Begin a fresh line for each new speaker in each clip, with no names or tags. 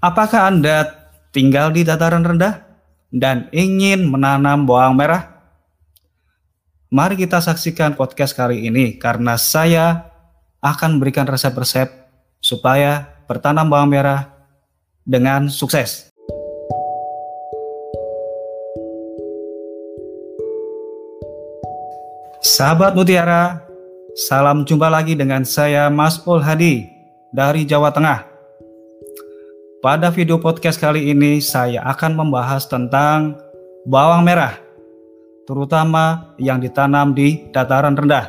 Apakah Anda tinggal di dataran rendah dan ingin menanam bawang merah? Mari kita saksikan podcast kali ini karena saya akan memberikan resep-resep supaya bertanam bawang merah dengan sukses. Sahabat Mutiara, salam jumpa lagi dengan saya Mas Ul Hadi dari Jawa Tengah. Pada video podcast kali ini saya akan membahas tentang bawang merah, terutama yang ditanam di dataran rendah.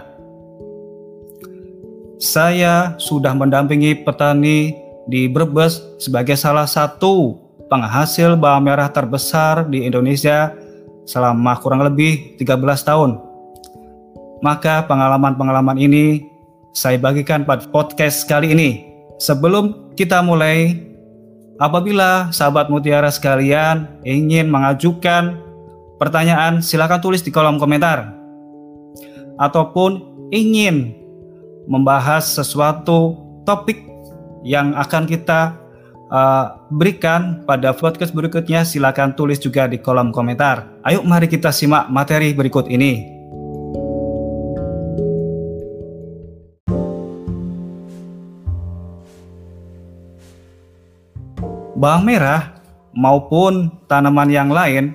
Saya sudah mendampingi petani di Brebes sebagai salah satu penghasil bawang merah terbesar di Indonesia selama kurang lebih 13 tahun. Maka pengalaman-pengalaman ini saya bagikan pada podcast kali ini. Sebelum kita mulai, Apabila sahabat mutiara sekalian ingin mengajukan pertanyaan, silakan tulis di kolom komentar. Ataupun ingin membahas sesuatu topik yang akan kita uh, berikan pada podcast berikutnya, silakan tulis juga di kolom komentar. Ayo mari kita simak materi berikut ini. Bawang merah maupun tanaman yang lain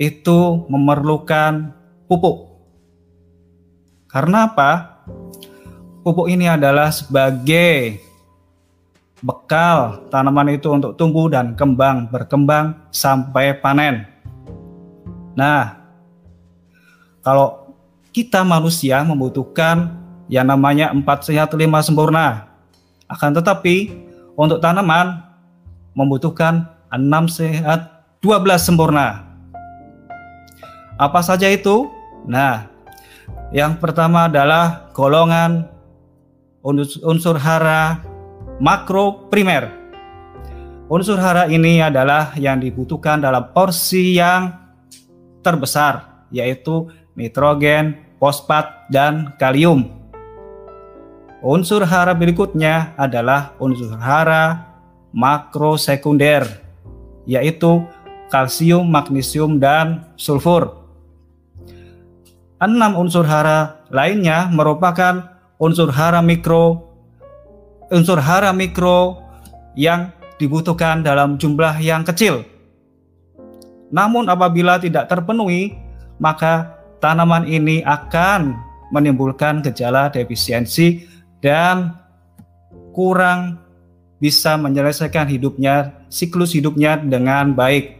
itu memerlukan pupuk. Karena apa? Pupuk ini adalah sebagai bekal tanaman itu untuk tumbuh dan kembang, berkembang sampai panen. Nah, kalau kita manusia membutuhkan yang namanya empat sehat lima sempurna. Akan tetapi untuk tanaman membutuhkan 6 sehat, 12 sempurna. Apa saja itu? Nah, yang pertama adalah golongan unsur hara makro primer. Unsur hara ini adalah yang dibutuhkan dalam porsi yang terbesar, yaitu nitrogen, fosfat, dan kalium. Unsur hara berikutnya adalah unsur hara makro sekunder, yaitu kalsium, magnesium, dan sulfur. Enam unsur hara lainnya merupakan unsur hara mikro, unsur hara mikro yang dibutuhkan dalam jumlah yang kecil. Namun apabila tidak terpenuhi, maka tanaman ini akan menimbulkan gejala defisiensi dan kurang bisa menyelesaikan hidupnya, siklus hidupnya dengan baik.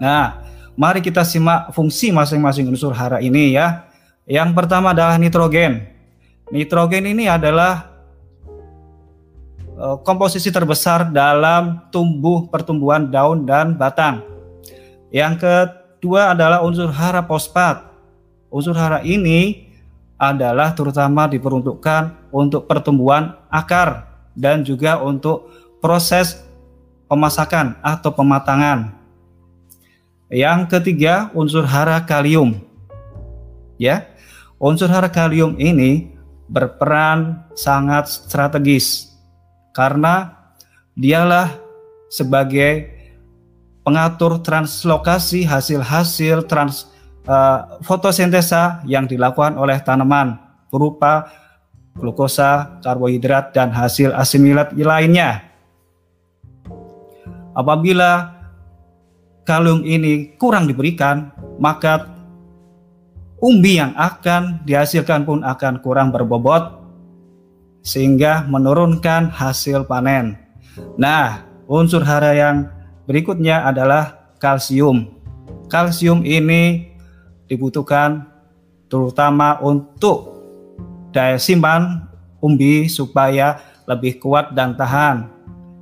Nah, mari kita simak fungsi masing-masing unsur hara ini ya. Yang pertama adalah nitrogen. Nitrogen ini adalah uh, komposisi terbesar dalam tumbuh pertumbuhan daun dan batang. Yang kedua adalah unsur hara fosfat. Unsur hara ini adalah terutama diperuntukkan untuk pertumbuhan akar dan juga untuk proses pemasakan atau pematangan. Yang ketiga, unsur hara kalium. Ya. Unsur hara kalium ini berperan sangat strategis karena dialah sebagai pengatur translokasi hasil-hasil trans uh, fotosintesa yang dilakukan oleh tanaman berupa glukosa, karbohidrat, dan hasil asimilat lainnya. Apabila kalium ini kurang diberikan, maka umbi yang akan dihasilkan pun akan kurang berbobot sehingga menurunkan hasil panen. Nah, unsur hara yang berikutnya adalah kalsium. Kalsium ini dibutuhkan terutama untuk daya simpan umbi supaya lebih kuat dan tahan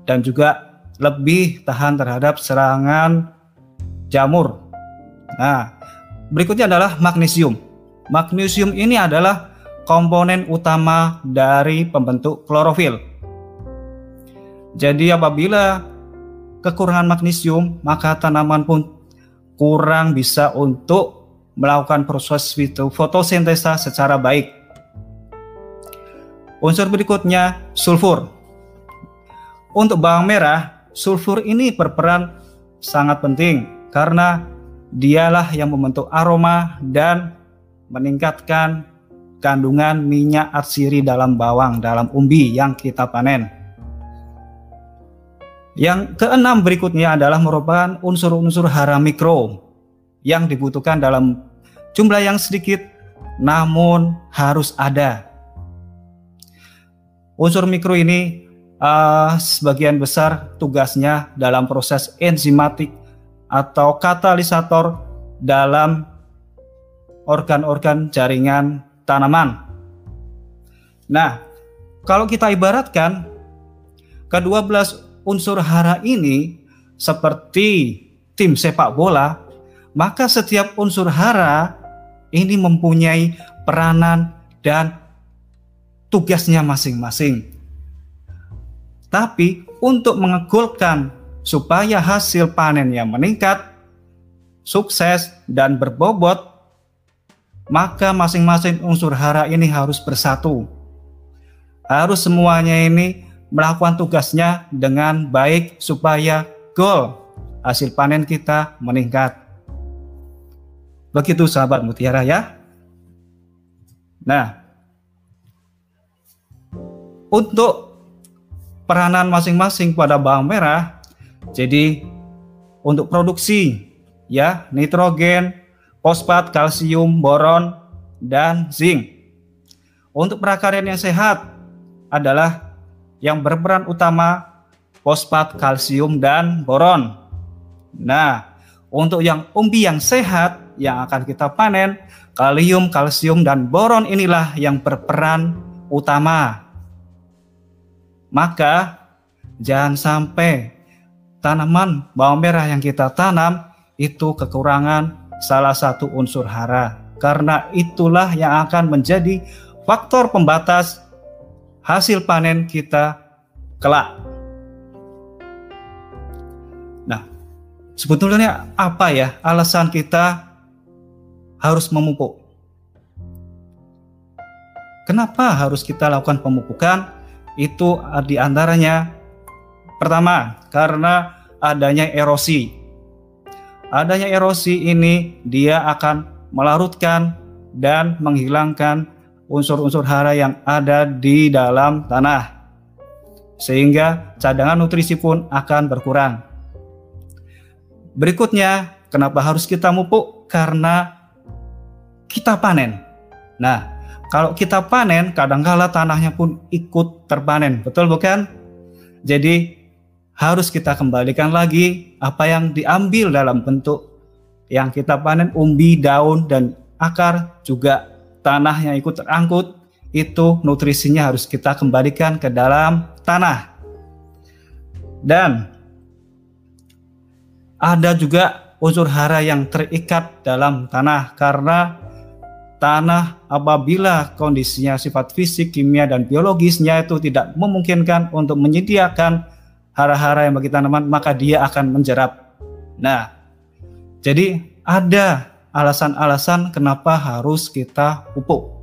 dan juga lebih tahan terhadap serangan jamur. Nah, berikutnya adalah magnesium. Magnesium ini adalah komponen utama dari pembentuk klorofil. Jadi apabila kekurangan magnesium, maka tanaman pun kurang bisa untuk melakukan proses fotosintesa secara baik. Unsur berikutnya sulfur. untuk bawang merah, sulfur ini berperan sangat penting karena dialah yang membentuk aroma dan meningkatkan kandungan minyak atsiri dalam bawang dalam umbi yang kita panen. Yang keenam berikutnya adalah merupakan unsur-unsur hara mikro yang dibutuhkan dalam jumlah yang sedikit namun harus ada. Unsur mikro ini uh, sebagian besar tugasnya dalam proses enzimatik atau katalisator dalam organ-organ jaringan tanaman. Nah, kalau kita ibaratkan kedua belas unsur hara ini seperti tim sepak bola, maka setiap unsur hara ini mempunyai peranan dan tugasnya masing-masing. Tapi untuk mengegulkan supaya hasil panen yang meningkat, sukses dan berbobot, maka masing-masing unsur hara ini harus bersatu. Harus semuanya ini melakukan tugasnya dengan baik supaya goal hasil panen kita meningkat. Begitu sahabat mutiara ya. Nah, untuk peranan masing-masing pada bawang merah. Jadi untuk produksi ya nitrogen, fosfat, kalsium, boron dan zinc. Untuk prakaryan yang sehat adalah yang berperan utama fosfat, kalsium dan boron. Nah, untuk yang umbi yang sehat yang akan kita panen, kalium, kalsium dan boron inilah yang berperan utama maka jangan sampai tanaman bawang merah yang kita tanam itu kekurangan salah satu unsur hara. Karena itulah yang akan menjadi faktor pembatas hasil panen kita kelak. Nah, sebetulnya apa ya alasan kita harus memupuk? Kenapa harus kita lakukan pemupukan? Itu di antaranya pertama karena adanya erosi. Adanya erosi ini dia akan melarutkan dan menghilangkan unsur-unsur hara yang ada di dalam tanah. Sehingga cadangan nutrisi pun akan berkurang. Berikutnya, kenapa harus kita mupuk? Karena kita panen. Nah, kalau kita panen, kadangkala tanahnya pun ikut terpanen, betul bukan? Jadi harus kita kembalikan lagi apa yang diambil dalam bentuk yang kita panen, umbi, daun, dan akar, juga tanah yang ikut terangkut, itu nutrisinya harus kita kembalikan ke dalam tanah. Dan ada juga unsur hara yang terikat dalam tanah karena tanah apabila kondisinya sifat fisik, kimia, dan biologisnya itu tidak memungkinkan untuk menyediakan hara-hara yang bagi tanaman, maka dia akan menjerap. Nah, jadi ada alasan-alasan kenapa harus kita pupuk.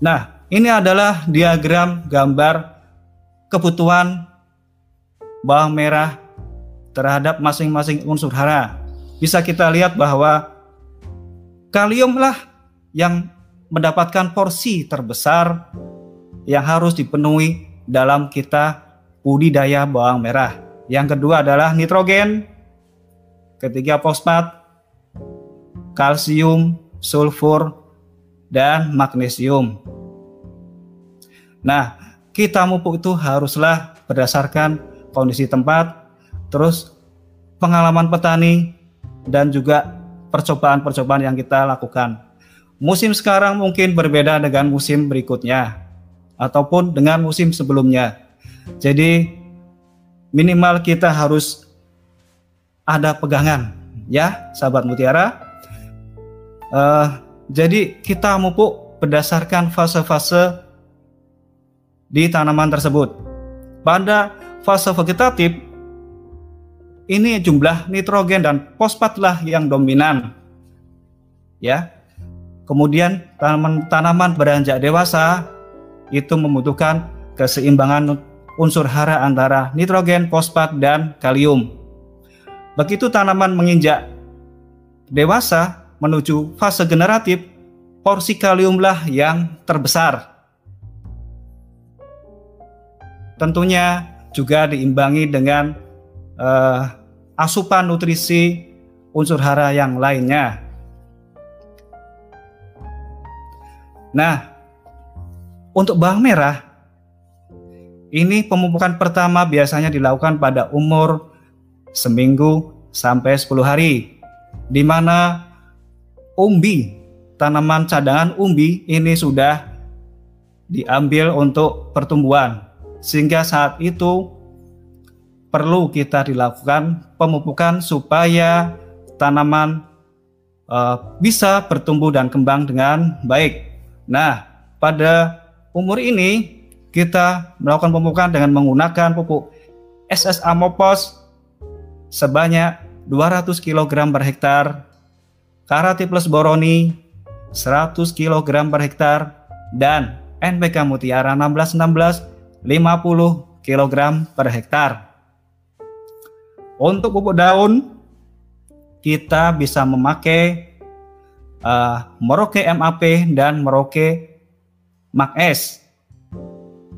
Nah, ini adalah diagram gambar kebutuhan bawang merah terhadap masing-masing unsur hara. Bisa kita lihat bahwa Kaliumlah yang mendapatkan porsi terbesar yang harus dipenuhi dalam kita budidaya bawang merah. Yang kedua adalah nitrogen, ketiga fosfat, kalsium, sulfur, dan magnesium. Nah, kita mupuk itu haruslah berdasarkan kondisi tempat, terus pengalaman petani, dan juga percobaan-percobaan yang kita lakukan. Musim sekarang mungkin berbeda dengan musim berikutnya ataupun dengan musim sebelumnya. Jadi minimal kita harus ada pegangan ya, sahabat mutiara. Uh, jadi kita mupuk berdasarkan fase-fase di tanaman tersebut. Pada fase vegetatif ini jumlah nitrogen dan fosfatlah yang dominan. Ya. Kemudian tanaman-tanaman beranjak dewasa itu membutuhkan keseimbangan unsur hara antara nitrogen, fosfat, dan kalium. Begitu tanaman menginjak dewasa menuju fase generatif, porsi kaliumlah yang terbesar. Tentunya juga diimbangi dengan uh, asupan nutrisi unsur hara yang lainnya. Nah, untuk bawang merah, ini pemupukan pertama biasanya dilakukan pada umur seminggu sampai 10 hari, di mana umbi, tanaman cadangan umbi ini sudah diambil untuk pertumbuhan, sehingga saat itu perlu kita dilakukan pemupukan supaya tanaman uh, bisa bertumbuh dan kembang dengan baik. Nah, pada umur ini kita melakukan pemupukan dengan menggunakan pupuk SSA Mopos sebanyak 200 kg per hektar, Karate plus Boroni 100 kg per hektar, dan NPK Mutiara 1616 50 kg per hektar. Untuk pupuk daun, kita bisa memakai uh, Merauke MAP dan Merauke Mac S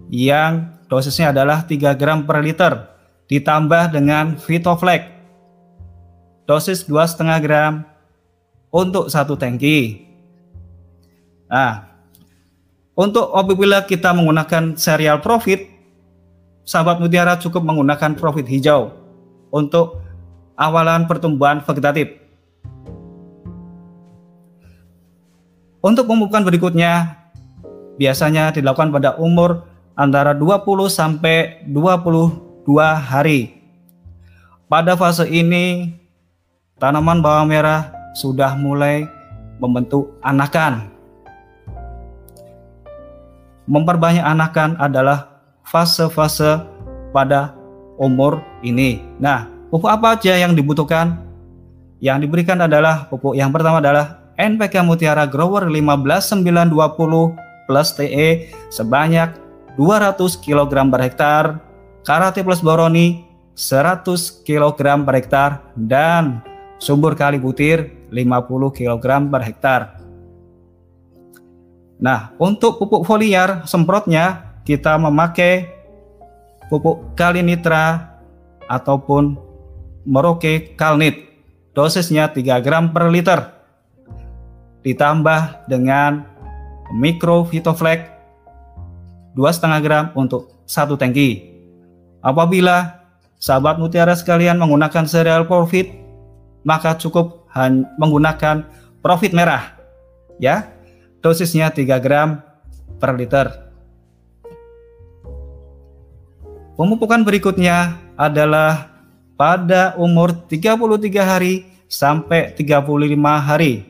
yang dosisnya adalah 3 gram per liter ditambah dengan Vitoflex dosis 2,5 gram untuk satu tangki. Nah, untuk apabila kita menggunakan serial profit, sahabat mutiara cukup menggunakan profit hijau untuk awalan pertumbuhan vegetatif. Untuk pemupukan berikutnya biasanya dilakukan pada umur antara 20 sampai 22 hari. Pada fase ini tanaman bawang merah sudah mulai membentuk anakan. Memperbanyak anakan adalah fase-fase pada umur ini. Nah, pupuk apa aja yang dibutuhkan? Yang diberikan adalah pupuk yang pertama adalah NPK Mutiara Grower 15920 plus TE sebanyak 200 kg per hektar, Karate plus Boroni 100 kg per hektar, dan Sumber Kali Butir 50 kg per hektar. Nah, untuk pupuk foliar semprotnya kita memakai pupuk kalinitra ataupun Merauke Kalnit. Dosisnya 3 gram per liter. Ditambah dengan Vitoflex dua setengah gram untuk satu tangki. Apabila sahabat mutiara sekalian menggunakan serial profit, maka cukup menggunakan profit merah. Ya, dosisnya 3 gram per liter. Pemupukan berikutnya adalah pada umur 33 hari sampai 35 hari.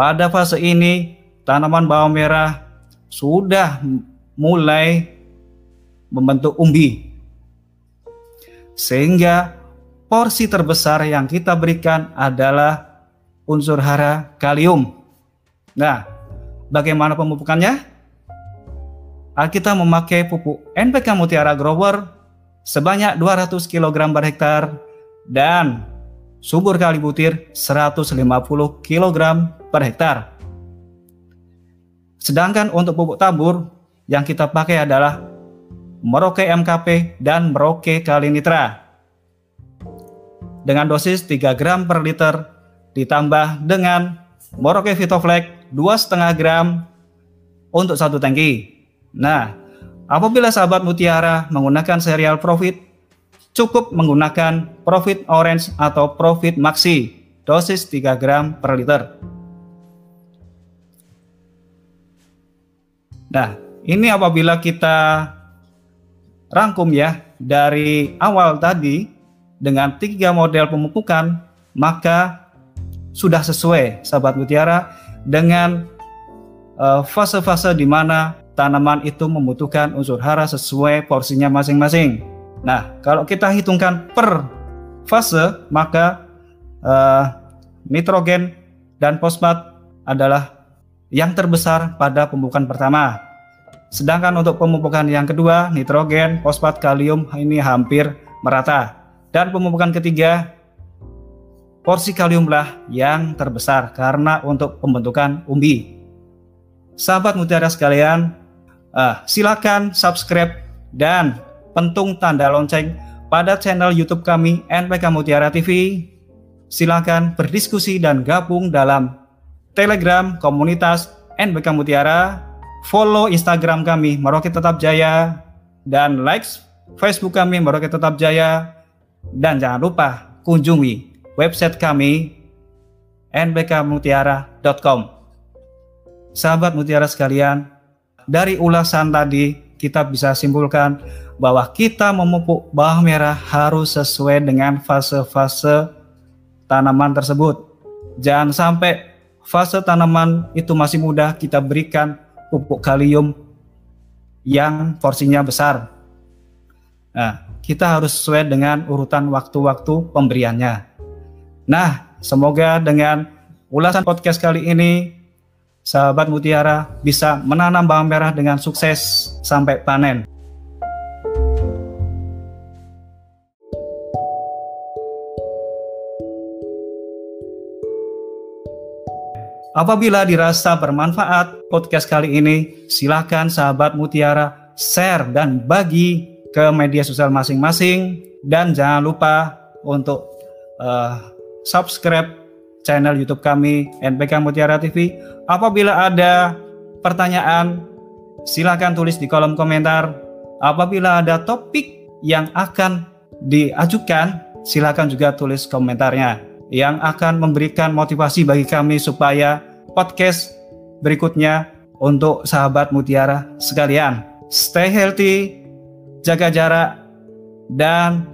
Pada fase ini, tanaman bawang merah sudah mulai membentuk umbi. Sehingga porsi terbesar yang kita berikan adalah unsur hara kalium. Nah, bagaimana pemupukannya? Kita memakai pupuk NPK Mutiara Grower sebanyak 200 kg per hektar dan subur kali butir 150 kg per hektar. Sedangkan untuk pupuk tabur yang kita pakai adalah Merauke MKP dan Merauke Kalinitra. Dengan dosis 3 gram per liter ditambah dengan Merauke Vitoflex 2,5 gram untuk satu tangki. Nah, apabila sahabat mutiara menggunakan serial profit, cukup menggunakan profit orange atau profit maxi dosis 3 gram per liter. Nah, ini apabila kita rangkum ya dari awal tadi dengan tiga model pemupukan, maka sudah sesuai sahabat mutiara dengan eh, fase-fase di mana tanaman itu membutuhkan unsur hara sesuai porsinya masing-masing. Nah, kalau kita hitungkan per fase, maka uh, nitrogen dan fosfat adalah yang terbesar pada pembukaan pertama Sedangkan untuk pemupukan yang kedua, nitrogen, fosfat, kalium ini hampir merata. Dan pemupukan ketiga, porsi kaliumlah yang terbesar karena untuk pembentukan umbi. Sahabat mutiara sekalian, uh, silakan subscribe dan pentung tanda lonceng pada channel YouTube kami NPK Mutiara TV. Silakan berdiskusi dan gabung dalam Telegram komunitas NPK Mutiara follow Instagram kami Merauke Tetap Jaya dan likes Facebook kami Merauke Tetap Jaya dan jangan lupa kunjungi website kami nbkmutiara.com. Sahabat mutiara sekalian, dari ulasan tadi kita bisa simpulkan bahwa kita memupuk bawang merah harus sesuai dengan fase-fase tanaman tersebut. Jangan sampai fase tanaman itu masih muda kita berikan pupuk kalium yang porsinya besar. Nah, kita harus sesuai dengan urutan waktu-waktu pemberiannya. Nah, semoga dengan ulasan podcast kali ini, sahabat mutiara bisa menanam bawang merah dengan sukses sampai panen. Apabila dirasa bermanfaat podcast kali ini, silakan sahabat Mutiara share dan bagi ke media sosial masing-masing dan jangan lupa untuk uh, subscribe channel YouTube kami NPK Mutiara TV. Apabila ada pertanyaan, silakan tulis di kolom komentar. Apabila ada topik yang akan diajukan, silakan juga tulis komentarnya yang akan memberikan motivasi bagi kami supaya podcast berikutnya untuk sahabat mutiara sekalian. Stay healthy, jaga jarak, dan